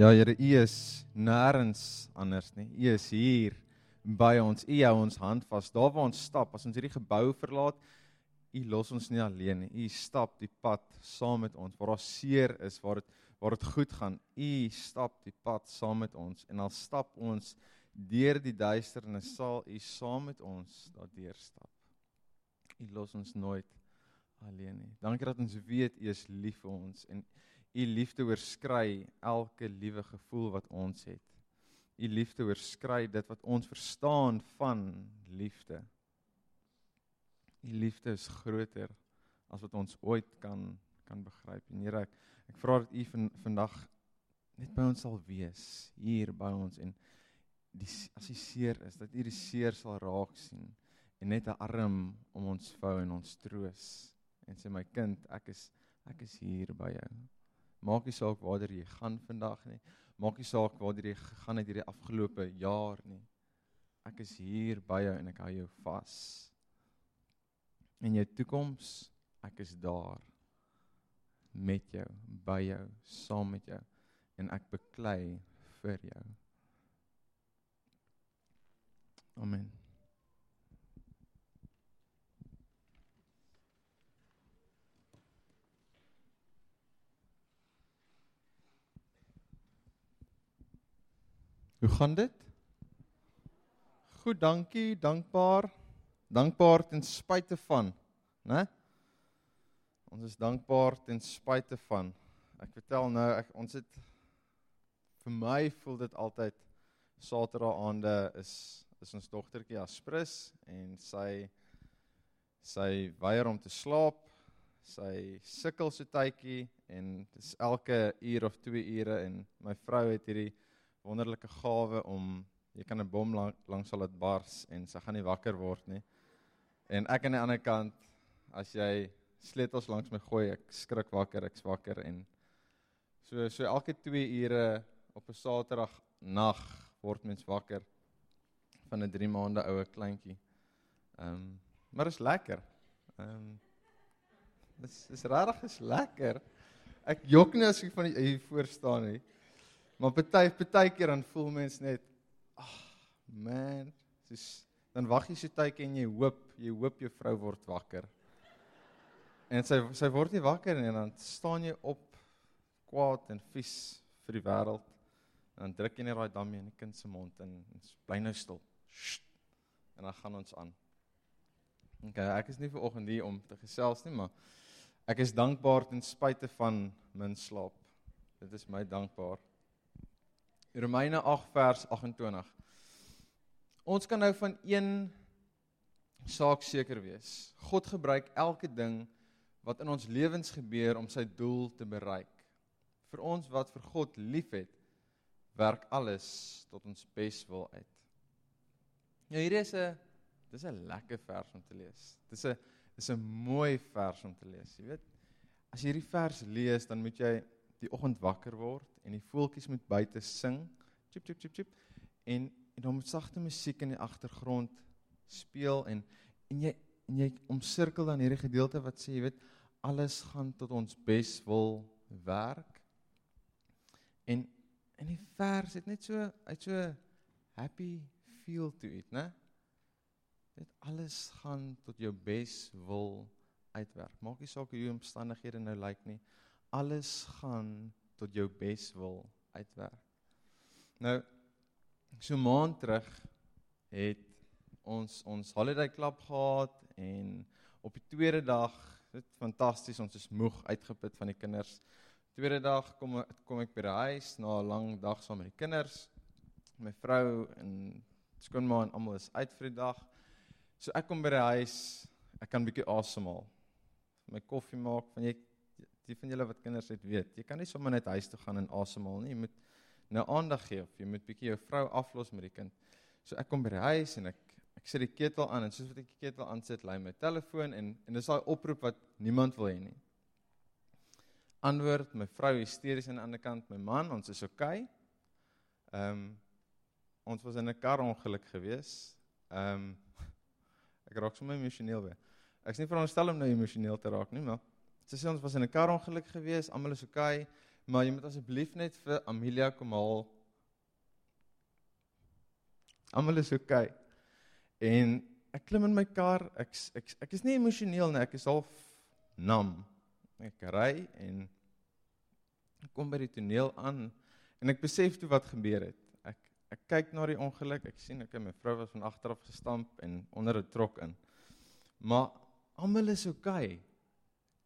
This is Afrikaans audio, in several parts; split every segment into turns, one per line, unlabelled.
Ja, Here, U is nêrens anders nie. U is hier by ons. U hou ons hand vas. Daar waar ons stap, as ons hierdie gebou verlaat, U los ons nie alleen nie. U stap die pad saam met ons. Waar daar seer is, waar dit waar dit goed gaan, U stap die pad saam met ons en al stap ons deur die duisternis, sal U saam met ons daardeur stap. U los ons nooit alleen nie. Dankie dat ons weet U is lief vir ons en U liefde oorskry elke liewe gevoel wat ons het. U liefde oorskry dit wat ons verstaan van liefde. U liefde is groter as wat ons ooit kan kan begryp. En Here, ek, ek vra dat U van vandag net by ons sal wees hier by ons en die as die seer is dat U die seer sal raak sien en net 'n arm om ons vou en ons troos en sê my kind, ek is ek is hier by jou. Maak nie saak waar jy gaan vandag nie. Maak nie saak waar jy gegaan het hierdie afgelope jaar nie. Ek is hier by jou en ek hou jou vas. In jou toekoms, ek is daar met jou, by jou, saam met jou en ek beklei vir jou. Amen. Gaan dit? Goed, dankie, dankbaar. Dankbaar ten spyte van, né? Ons is dankbaar ten spyte van. Ek vertel nou, ek ons het vir my voel dit altyd Saterdag aande is is ons dogtertjie Aspris en sy sy weier om te slaap. Sy sukkel so tydjie en dit is elke uur of 2 ure en my vrou het hierdie wonderlike gawe om jy kan 'n bom lang, langs sal dit bars en sy gaan nie wakker word nie. En ek aan die ander kant as jy sleutels langs my gooi, ek skrik wakker, ek's wakker en so so elke 2 ure op 'n Saterdag nag word mens wakker van 'n 3 maande oue kleintjie. Ehm um, maar is lekker. Ehm um, dis is regtig is lekker. Ek jok nie as ek van hier voor staan nie. Maar party partykeer dan voel mens net ag oh, man, dis dan wag jy so tydjie en jy hoop, jy hoop jou vrou word wakker. En sy sy word nie wakker nie en dan staan jy op kwaad en vies vir die wêreld. En dan druk jy net daai dammie in die kind se mond en bly nou stil. Sst. En dan gaan ons aan. OK, ek is nie ver oggend hier om te gesels nie, maar ek is dankbaar ten spyte van min slaap. Dit is my dankbaar. Romeine 8 vers 28. Ons kan nou van een saak seker wees. God gebruik elke ding wat in ons lewens gebeur om sy doel te bereik. Vir ons wat vir God liefhet, werk alles tot ons beswil uit. Nou hier is 'n dis 'n lekker vers om te lees. Dis 'n dis 'n mooi vers om te lees, jy weet. As jy hierdie vers lees, dan moet jy die oggend wakker word en die voeltjies moet buite sing. Chip chip chip chip. En en dan moet sagte musiek in die agtergrond speel en en jy en jy omsirkel dan hierdie gedeelte wat sê jy weet alles gaan tot ons bes wil werk. En en die vers het net so uit so happy feel to it, né? Dit alles gaan tot jou bes wil uitwerk. Maak nie saak hoe omstandighede nou lyk nie alles gaan tot jou bes wil uitwerk. Nou so maand terug het ons ons holiday klub gehad en op die tweede dag, dit fantasties, ons is moeg uitgeput van die kinders. Tweede dag kom kom ek by die huis na 'n lang dag saam met die kinders. My vrou en skoonma en almal is uit vir die dag. So ek kom by die huis, ek kan bietjie asemhaal. My koffie maak, van jy die van julle wat kinders het weet, jy kan nie sommer net huis toe gaan en asemhaal nie. Jy moet nou aandag gee of jy moet bietjie jou vrou aflos met die kind. So ek kom by die huis en ek ek sit die ketel aan en soos wat ek die ketel aansit, lei my telefoon en en dis daai oproep wat niemand wil hê nie. Antwoord, my vrou hysteries aan die ander kant, my man, ons is okay. Ehm um, ons was in 'n karongeluk gewees. Ehm um, ek raak sommer emosioneel weer. Ek is nie veronderstel om nou emosioneel te raak nie, maar Sy sê ons was in 'n karongeluk gewees, almal is okay. Maar jy moet asseblief net vir Amelia kom haal. Almal is oukei. Okay. En ek klim in my kar. Ek ek ek is nie emosioneel nie, ek is half nam. Ek ry en ek kom by die toneel aan en ek besef toe wat gebeur het. Ek ek kyk na die ongeluk. Ek sien ek en my vrou was van agter af gestamp en onder 'n trok in. Maar almal is oukei. Okay.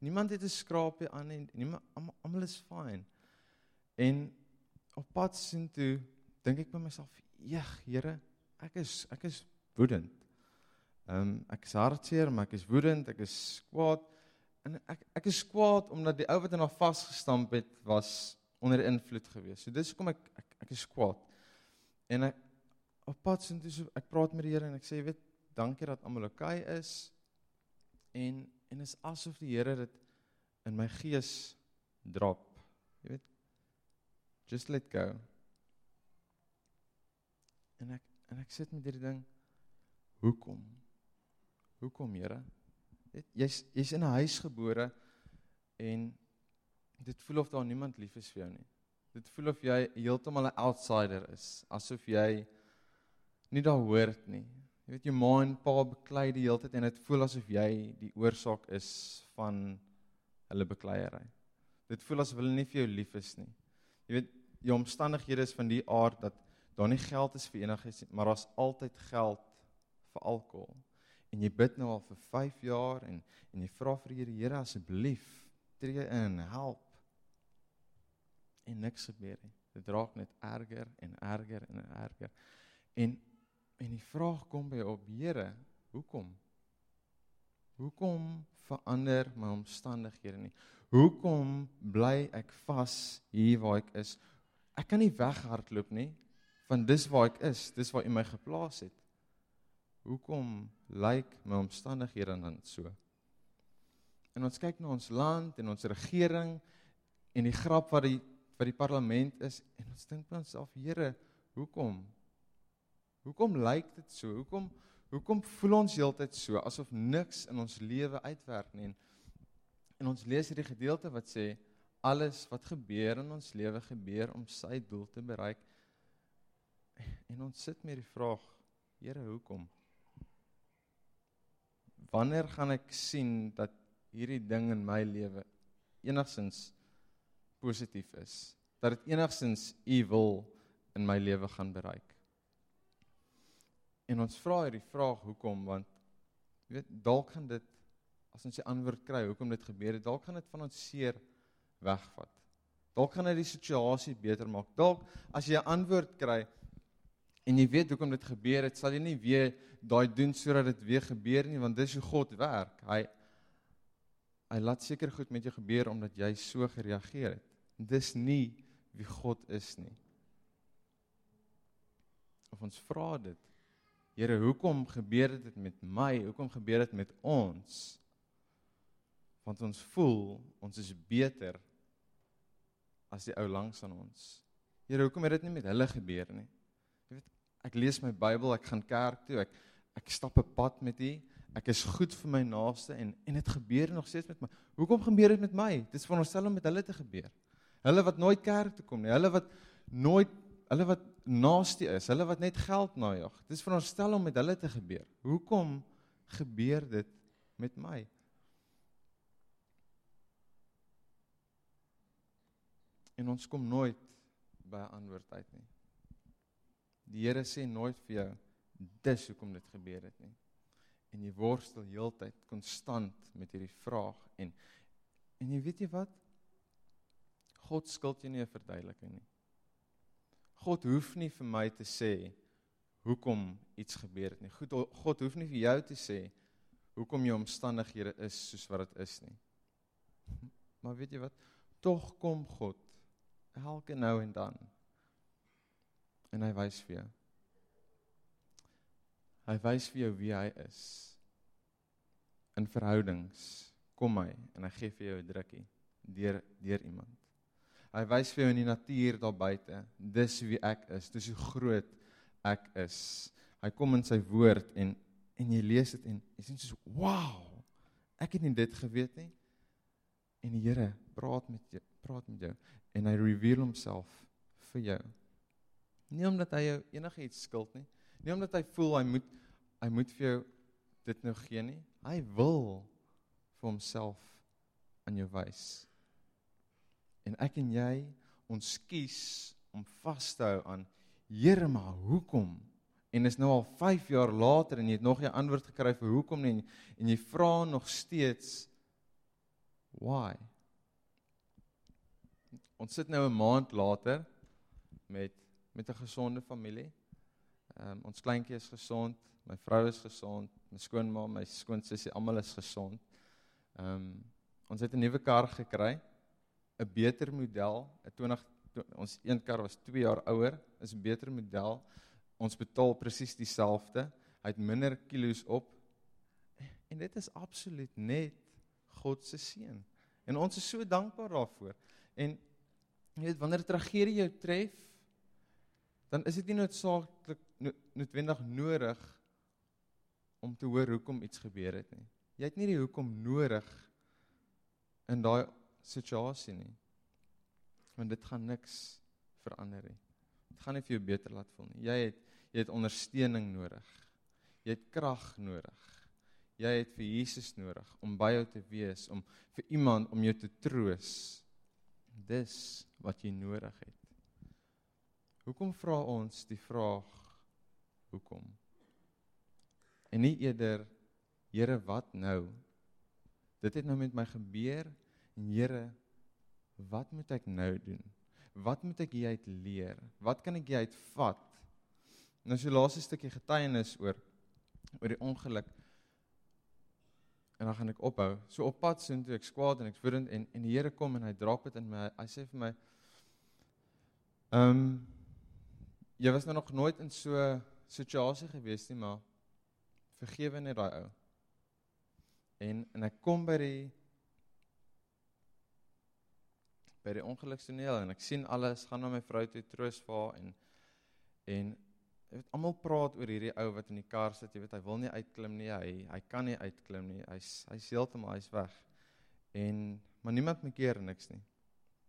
Niemand het 'n skraapie aan en niemand almal is fyn. En op pad sien toe dink ek by myself, "Jeg, Here, ek is ek is woedend. Ehm um, ek is hartseer, maar ek is woedend, ek is kwaad." En ek ek is kwaad omdat die ou wat in haar vasgestamp het was onder invloed gewees. So dis hoekom ek, ek ek is kwaad. En ek op pad sien toe ek praat met die Here en ek sê, "Weet, dankie dat almal oukei okay is." En en is asof die Here dit in my gees drop. Jy weet, just let go. En ek en ek sit met hierdie ding. Hoekom? Hoekom, Here? Jy's jy's in 'n huis gebore en dit voel of daar niemand lief is vir jou nie. Dit voel of jy heeltemal 'n outsider is, asof jy nie daar hoort nie. Jy weet jou ma en pa beklei die hele tyd en dit voel asof jy die oorsaak is van hulle bekleierery. Dit voel asof hulle nie vir jou lief is nie. Jy weet jou omstandighede is van die aard dat daar nie geld is vir enigiets nie, maar daar's altyd geld vir alkohol. En jy bid nou al vir 5 jaar en en jy vra vir die Here asseblief tree in, help. En niks gebeur nie. Dit raak net erger en erger en erger. En En die vraag kom by op, Here, hoekom? Hoekom verander my omstandighede nie? Hoekom bly ek vas hier waar ek is? Ek kan nie weghardloop nie van dis waar ek is, dis waar U my geplaas het. Hoekom lyk my omstandighede dan so? En ons kyk na ons land en ons regering en die grap wat die wat die parlement is en ons dink by onsself, Here, hoekom? Hoekom lyk dit so? Hoekom hoekom voel ons heeltyd so asof niks in ons lewe uitwerk nie? En, en ons lees hierdie gedeelte wat sê alles wat gebeur in ons lewe gebeur om sy doel te bereik. En ons sit met die vraag: Here, hoekom? Wanneer gaan ek sien dat hierdie ding in my lewe enigsins positief is? Dat dit enigsins u wil in my lewe gaan bereik? En ons vra hierdie vraag hoekom want jy weet dalk gaan dit as ons die antwoord kry hoekom dit gebeur het dalk gaan dit van ons seer wegvat. Dalk gaan dit die situasie beter maak. Dalk as jy 'n antwoord kry en jy weet hoekom dit gebeur het, sal jy nie weer daai doen sodat dit weer gebeur nie want dis hoe God werk. Hy hy laat seker goed met jou gebeur omdat jy so gereageer het. Dis nie wie God is nie. Of ons vra dit Here, hoekom gebeur dit met my? Hoekom gebeur dit met ons? Want ons voel ons is beter as die ou langs aan ons. Here, hoekom het dit nie met hulle gebeur nie? Jy weet, ek lees my Bybel, ek gaan kerk toe, ek ek stap 'n pad met U. Ek is goed vir my naaste en en dit gebeur nog steeds met my. Hoekom gebeur dit met my? Dit is veronderstel om met hulle te gebeur. Hulle wat nooit kerk toe kom nie, hulle wat nooit hulle wat naaste is, hulle wat net geld najag. Dit is veronderstel om met hulle te gebeur. Hoekom gebeur dit met my? En ons kom nooit by 'n antwoord uit nie. Die Here sê nooit vir jou dis hoekom dit gebeur het nie. En jy worstel heeltyd konstant met hierdie vraag en en jy weet jy wat? God skuld jou nie 'n verduideliking nie. God hoef nie vir my te sê hoekom iets gebeur het nie. Goed, God hoef nie vir jou te sê hoekom jou omstandighede is soos wat dit is nie. Maar weet jy wat? Tog kom God elke nou en dan. En hy wys vir jou. Hy wys vir jou wie hy is. In verhoudings kom hy en hy gee vir jou 'n drukkie deur deur iemand. Hy wys vir jou in die natuur daar buite, dis wie ek is, dis hoe groot ek is. Hy kom in sy woord en en jy lees dit en jy sien soos wow. Ek het nie dit geweet nie. en die Here praat met jou, praat met jou en hy reveal homself vir jou. Nie omdat hy jou enigiets skuld nie, nie omdat hy voel hy moet hy moet vir jou dit nou gee nie. Hy wil vir homself aan jou wys. En ek en jy ons kies om vas te hou aan Here, maar hoekom? En is nou al 5 jaar later en jy het nog nie antwoord gekry vir hoekom nie en, en jy vra nog steeds why? Ons sit nou 'n maand later met met 'n gesonde familie. Ehm um, ons kleintjie is gesond, my vrou is gesond, my skoonma, my skoonsussie, almal is gesond. Ehm um, ons het 'n nuwe kar gekry, 'n beter model, 'n 20 ons een kar was 2 jaar ouer, is 'n beter model. Ons betaal presies dieselfde. Hy het minder kilos op. En dit is absoluut net God se seën. En ons is so dankbaar daarvoor. En jy weet wanneer 'n tragedie jou tref, dan is dit nie noodsaaklik noodwendig nodig om te hoor hoekom iets gebeur het nie. Jy het nie die hoekom nodig in daai situasie nie. Want dit gaan niks verander nie. Dit gaan nie vir jou beter laat voel nie. Jy het jy het ondersteuning nodig. Jy het krag nodig. Jy het vir Jesus nodig om by jou te wees, om vir iemand om jou te troos. Dis wat jy nodig het. Hoekom vra ons die vraag hoekom? En nie eerder Here, wat nou? Dit het nou met my gebeur Here, wat moet ek nou doen? Wat moet ek hieruit leer? Wat kan ek hieruit vat? Nou so laaste stukkie getuienis oor oor die ongeluk. En dan gaan ek ophou. So op pad sien toe ek skwaad en ek woedend en en die Here kom en hy draak dit in my. Hy sê vir my Ehm um, jy was nou nog nooit in so situasie gewees nie, maar vergewe net daai ou. En en ek kom by die by die ongelukstoneel en ek sien alles gaan na my vrou toe troos vir haar en en jy weet almal praat oor hierdie ou wat in die kar sit, jy weet hy wil nie uitklim nie, hy hy kan nie uitklim nie. Hy's hy's heeltemal hy's weg. En maar niemand maak keer niks nie.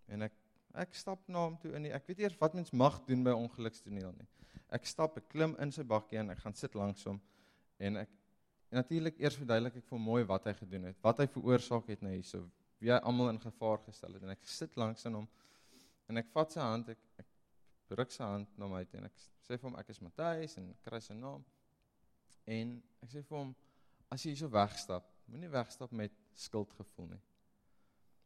En ek ek stap na hom toe in die ek weet eers wat mens mag doen by ongelukstoneel nie. Ek stap, ek klim in sy bakkie en ek gaan sit langs hom en ek natuurlik eers verduidelik ek vir mooi wat hy gedoen het, wat hy veroorsaak het nou hierso wie hy almal in gevaar gestel het en ek sit langs in hom en ek vat sy hand ek, ek druk sy hand na my toe en ek sê vir hom ek is Matthys en kry sy naam. En ek sê vir hom as jy hierso wegstap moenie wegstap met skuldgevoel nie.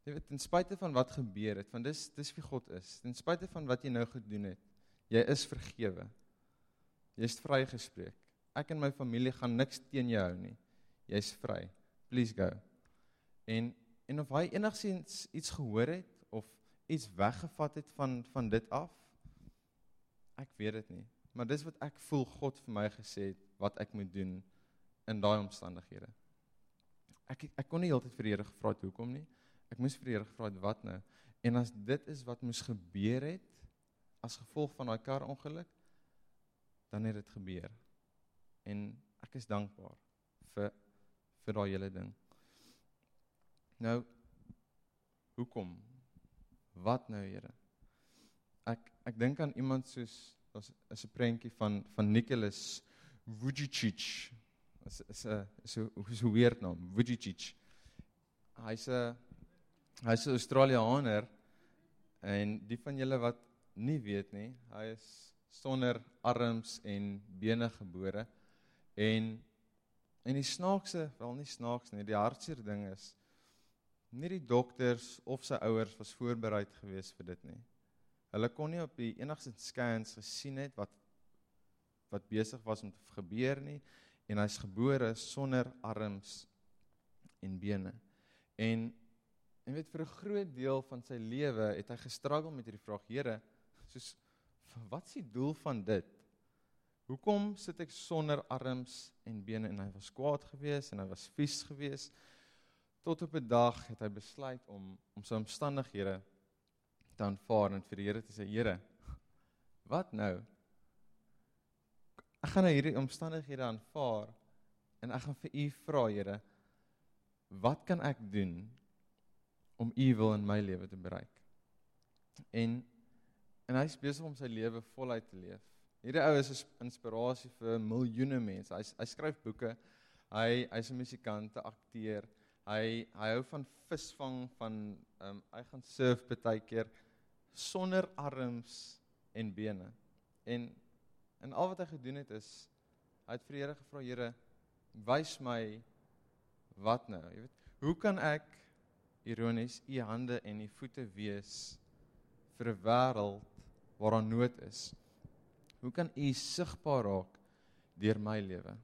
Jy weet ten spyte van wat gebeur het want dis dis wie God is ten spyte van wat jy nou gedoen het jy is vergewe. Jy's vrygespreek. Ek en my familie gaan niks teen jou hou nie. Jy's vry. Please go. En en of hy enigsins iets gehoor het of iets weggevat het van van dit af ek weet dit nie. Maar dis wat ek voel God vir my gesê het wat ek moet doen in daai omstandighede. Ek ek kon nie heeltyd vir die Here gevra het hoekom nie. Ek moes vir die Here gevra het wat nou. En as dit is wat moes gebeur het as gevolg van daai kar ongeluk dan het dit gebeur. En ek is dankbaar vir vir daai hele ding Nou hoekom? Wat nou, Here? Ek ek dink aan iemand soos daar's is 'n prentjie van van Nicholas Vujicic. Is is 'n so so weird naam, Vujicic. Hy's 'n hy's 'n Australianer en die van julle wat nie weet nie, hy is sonder arms en bene gebore en en die snaakse, wel nie snaaks nie, die hartseer ding is nie die dokters of sy ouers was voorberei gewees vir dit nie. Hulle kon nie op die enigste scans gesien het wat wat besig was om te gebeur nie en hy's gebore sonder arms en bene. En en weet vir 'n groot deel van sy lewe het hy gestruggle met hierdie vraag: Here, soos wat is die doel van dit? Hoekom sit ek sonder arms en bene en hy was kwaad geweest en hy was vies geweest tot op 'n dag het hy besluit om om sy omstandighede te aanvaar en vir die Here te sê Here wat nou ek gaan nou hierdie omstandighede aanvaar en ek gaan vir u vra Here wat kan ek doen om u wil in my lewe te bereik. En en hy's besig om sy lewe voluit te leef. Hierdie ou is 'n inspirasie vir miljoene mense. Hy hy skryf boeke. Hy hy's 'n musikant, 'n akteur. Hy hy hou van visvang van ehm um, hy gaan surf baie keer sonder arms en bene. En en al wat hy gedoen het is hy het vir die Here gevra, Here, wys my wat nou? Jy weet, hoe kan ek ironies u hande en u voete wees vir 'n wêreld waar daar nood is? Hoe kan u sigbaar raak deur my lewe?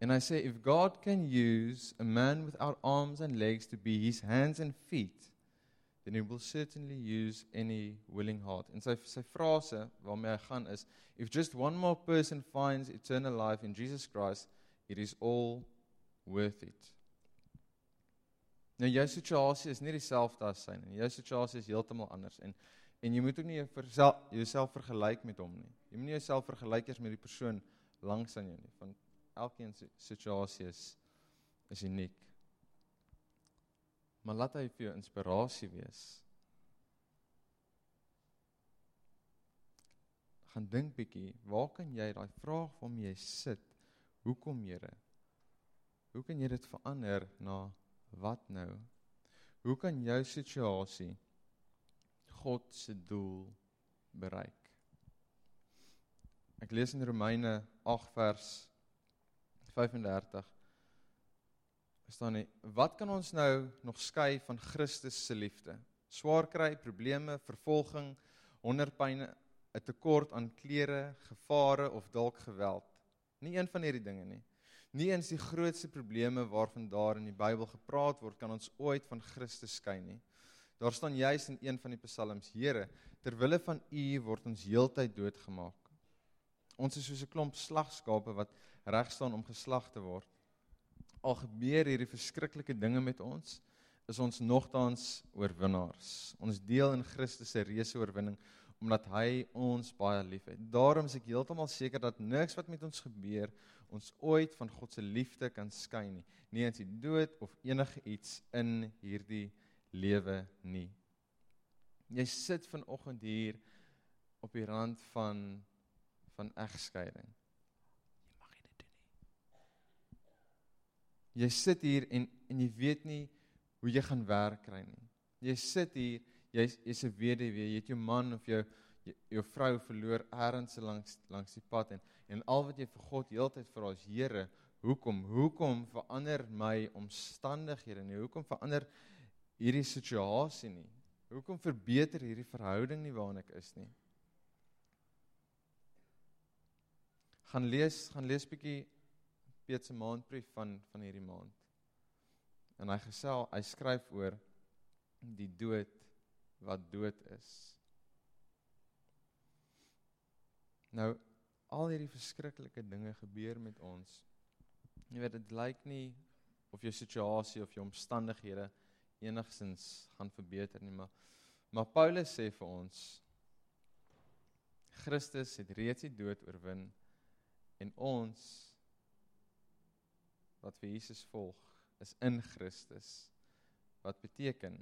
And I say, if God can use a man without arms and legs to be his hands and feet, then he will certainly use any willing heart. En sy sy frase waarmee hy gaan is, if just one more person finds eternal life in Jesus Christ, it is all worth it. Nou jou situasie is nie dieselfde as syne nie. Jou situasie is heeltemal anders en en jy moet ook nie jouself vergelyk met hom nie. Jy moet nie jouself vergelyk eers met die persoon langs aan jou nie, want elkeen se situasie is is uniek. Maar laat hy vir jou inspirasie wees. Gaan dink bietjie, waar kan jy daai vraag van jy sit? Hoekom, Here? Hoe kan jy dit verander na wat nou? Hoe kan jou situasie God se doel bereik? Ek lees in Romeine 8 vers 35 staan nie wat kan ons nou nog skei van Christus se liefde? Swaar kry, probleme, vervolging, hongerpyne, 'n tekort aan klere, gevare of dalk geweld. Nie een van hierdie dinge nie. Nie eens die grootste probleme waarvan daar in die Bybel gepraat word kan ons ooit van Christus skei nie. Daar staan juis in een van die psalms: Here, ter wille van U word ons heeltyd doodgemaak. Ons is soos 'n klomp slagskape wat reg staan om geslag te word. Al gebeur hierdie verskriklike dinge met ons, is ons nogtans oorwinnaars. Ons deel in Christus se reuse oorwinning omdat hy ons baie liefhet. Daarom is ek heeltemal seker dat niks wat met ons gebeur ons ooit van God se liefde kan skei nie. Nie eens die dood of enige iets in hierdie lewe nie. Jy sit vanoggend hier op die rand van van egskeiding. Jy sit hier en en jy weet nie hoe jy gaan werk kry nie. Jy sit hier, jy's jy's 'n weduwee, jy het jou man of jou jou, jou vrou verloor eers langs langs die pad en en al wat jy vir God heeltyd vra is Here, hoekom? Hoekom verander my omstandighede nie? Hoekom verander hierdie situasie nie? Hoekom verbeter hierdie verhouding nie waarin ek is nie? Gaan lees, gaan lees bietjie Piet se maandbrief van van hierdie maand. En hy gesel, hy skryf oor die dood wat dood is. Nou al hierdie verskriklike dinge gebeur met ons. Jy weet dit lyk nie of jou situasie of jou omstandighede enigsins gaan verbeter nie, maar maar Paulus sê vir ons Christus het reeds die dood oorwin en ons wat vir Jesus volg, is in Christus. Wat beteken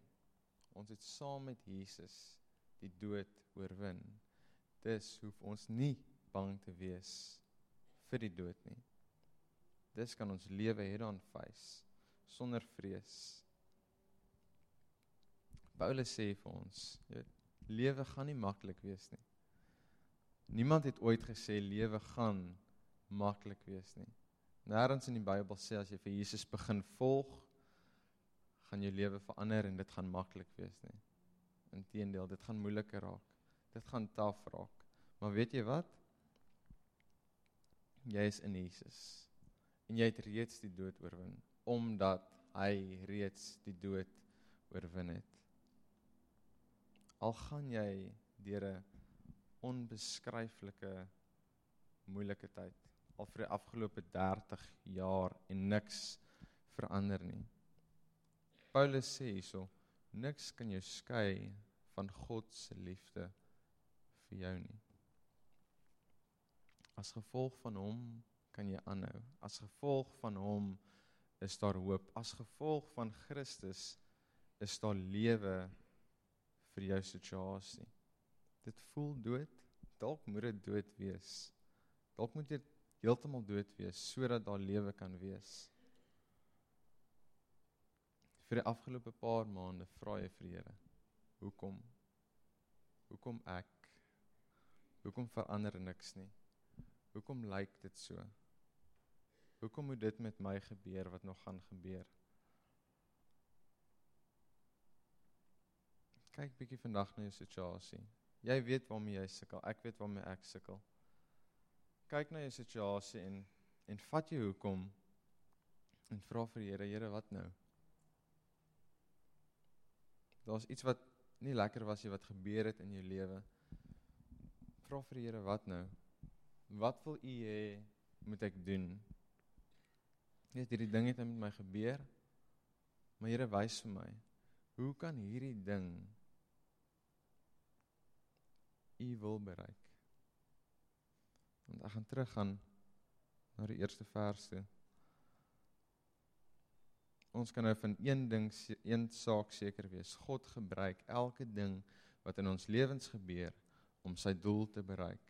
ons het saam met Jesus die dood oorwin. Dis hoef ons nie bang te wees vir die dood nie. Dis kan ons lewe hierdan face sonder vrees. Paulus sê vir ons, lewe gaan nie maklik wees nie. Niemand het ooit gesê lewe gaan maklik wees nie. Nêrens in die Bybel sê as jy vir Jesus begin volg, gaan jou lewe verander en dit gaan maklik wees nie. Inteendeel, dit gaan moeiliker raak. Dit gaan taaf raak. Maar weet jy wat? Jy is in Jesus. En jy het reeds die dood oorwin omdat hy reeds die dood oorwin het. Al gaan jy deur 'n onbeskryflike moeilike tyd al vir die afgelope 30 jaar en niks verander nie. Paulus sê hierso, niks kan jou skei van God se liefde vir jou nie. As gevolg van hom kan jy aanhou. As gevolg van hom is daar hoop. As gevolg van Christus is daar lewe vir jou situasie. Dit voel dood. Dalk moet dit dood wees. Dalk moet dit heeltemal dood wees sodat daar lewe kan wees. Vir die afgelope paar maande vra jy vir die Here, hoekom? Hoekom ek? Hoekom verander niks nie? Hoekom lyk dit so? Hoekom moet dit met my gebeur wat nog gaan gebeur? Kyk bietjie vandag na jou situasie. Jy weet waarmee jy sukkel, ek weet waarmee ek sukkel. Kyk na jou situasie en en vat jou hoekom en vra vir die Here, Here, wat nou? Daar's iets wat nie lekker was nie wat gebeur het in jou lewe. Vra vir die Here, wat nou? Wat wil U hê moet ek doen? Net hierdie ding het met my gebeur. Maar Here wys vir my, hoe kan hierdie ding U wil bereik? Want ek gaan teruggaan na die eerste vers toe. Ons kan nou van een ding een saak seker wees. God gebruik elke ding wat in ons lewens gebeur om sy doel te bereik.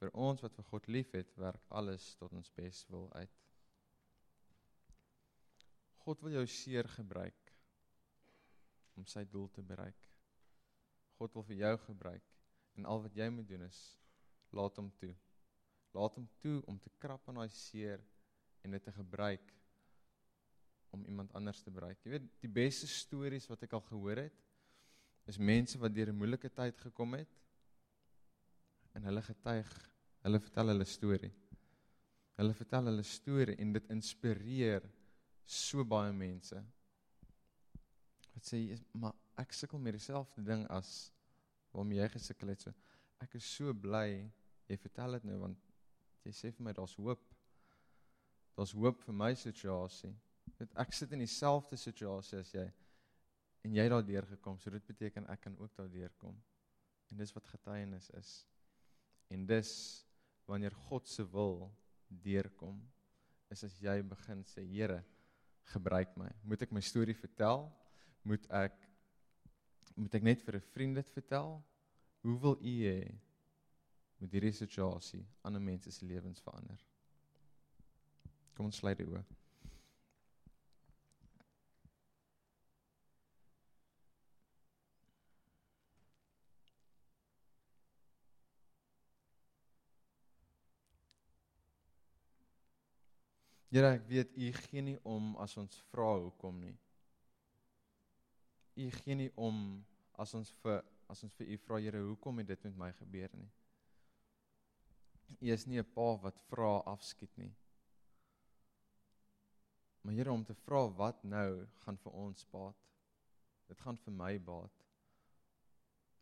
Vir ons wat vir God liefhet, werk alles tot ons beswil uit. God wil jou seer gebruik om sy doel te bereik. God wil vir jou gebruik en al wat jy moet doen is laat hom toe. Laat hom toe om te krap aan daai seer en dit te gebruik om iemand anders te bereik. Jy weet, die beste stories wat ek al gehoor het, is mense wat deur 'n moeilike tyd gekom het en hulle getuig, hulle vertel hulle storie. Hulle vertel hulle storie en dit inspireer so baie mense. Wat sê jy, maar ek sukkel met dieselfde ding as waarmee jy gesukkel het so. Ek is so bly jy vertel dit nou want jy sê vir my daar's hoop. Daar's hoop vir my situasie. Dit ek sit in dieselfde situasie as jy en jy het daardeur gekom, so dit beteken ek kan ook daardeur kom. En dis wat getuienis is. En dis wanneer God se wil deurkom, is as jy begin sê, Here, gebruik my. Moet ek my storie vertel? Moet ek moet ek net vir 'n vriend dit vertel? Hoe wil u hê met hierdie situasie ander mense se lewens verander? Kom ons sluit die oë. Here, ek weet u gee nie om as ons vra hoekom nie. U gee nie om as ons vir as ons vir u vra Here, hoekom het dit met my gebeur nie. U is nie 'n pa wat vra afskiet nie. Maar Here om te vra wat nou gaan vir ons baat. Dit gaan vir my baat.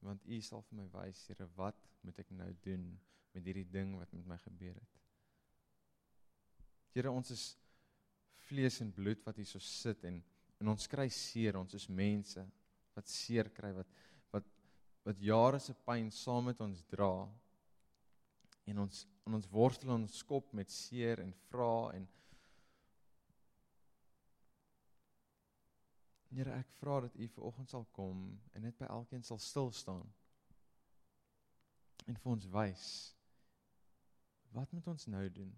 Want u sal vir my wys, Here, wat moet ek nou doen met hierdie ding wat met my gebeur het? Here ons is vlees en bloed wat hier so sit en en ons kry seer, ons is mense wat seer kry wat wat wat jare se pyn saam met ons dra. En ons en ons worstel ons kop met seer en vra en Here ek vra dat U vanoggend sal kom en net by elkeen sal stil staan. En vir ons wys wat moet ons nou doen?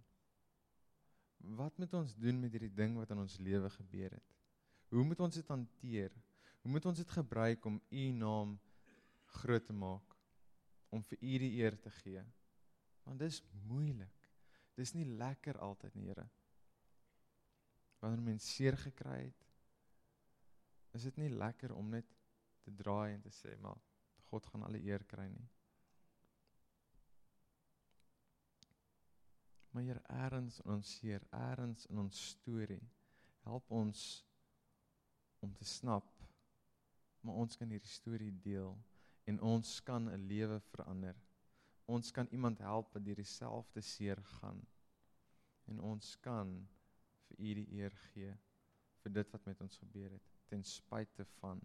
wat moet ons doen met hierdie ding wat in ons lewe gebeur het? Hoe moet ons dit hanteer? Hoe moet ons dit gebruik om u naam groot te maak? Om vir u die eer te gee? Want dis moeilik. Dis nie lekker altyd nie, Here. Wanneer mens seer gekry het, is dit nie lekker om net te draai en te sê, maar God gaan alle eer kry nie. Maar hier eers in ons seer, eers in ons storie, help ons om te snap maar ons kan hierdie storie deel en ons kan 'n lewe verander. Ons kan iemand help wat deur dieselfde seer gaan. En ons kan vir U die eer gee vir dit wat met ons gebeur het ten spyte van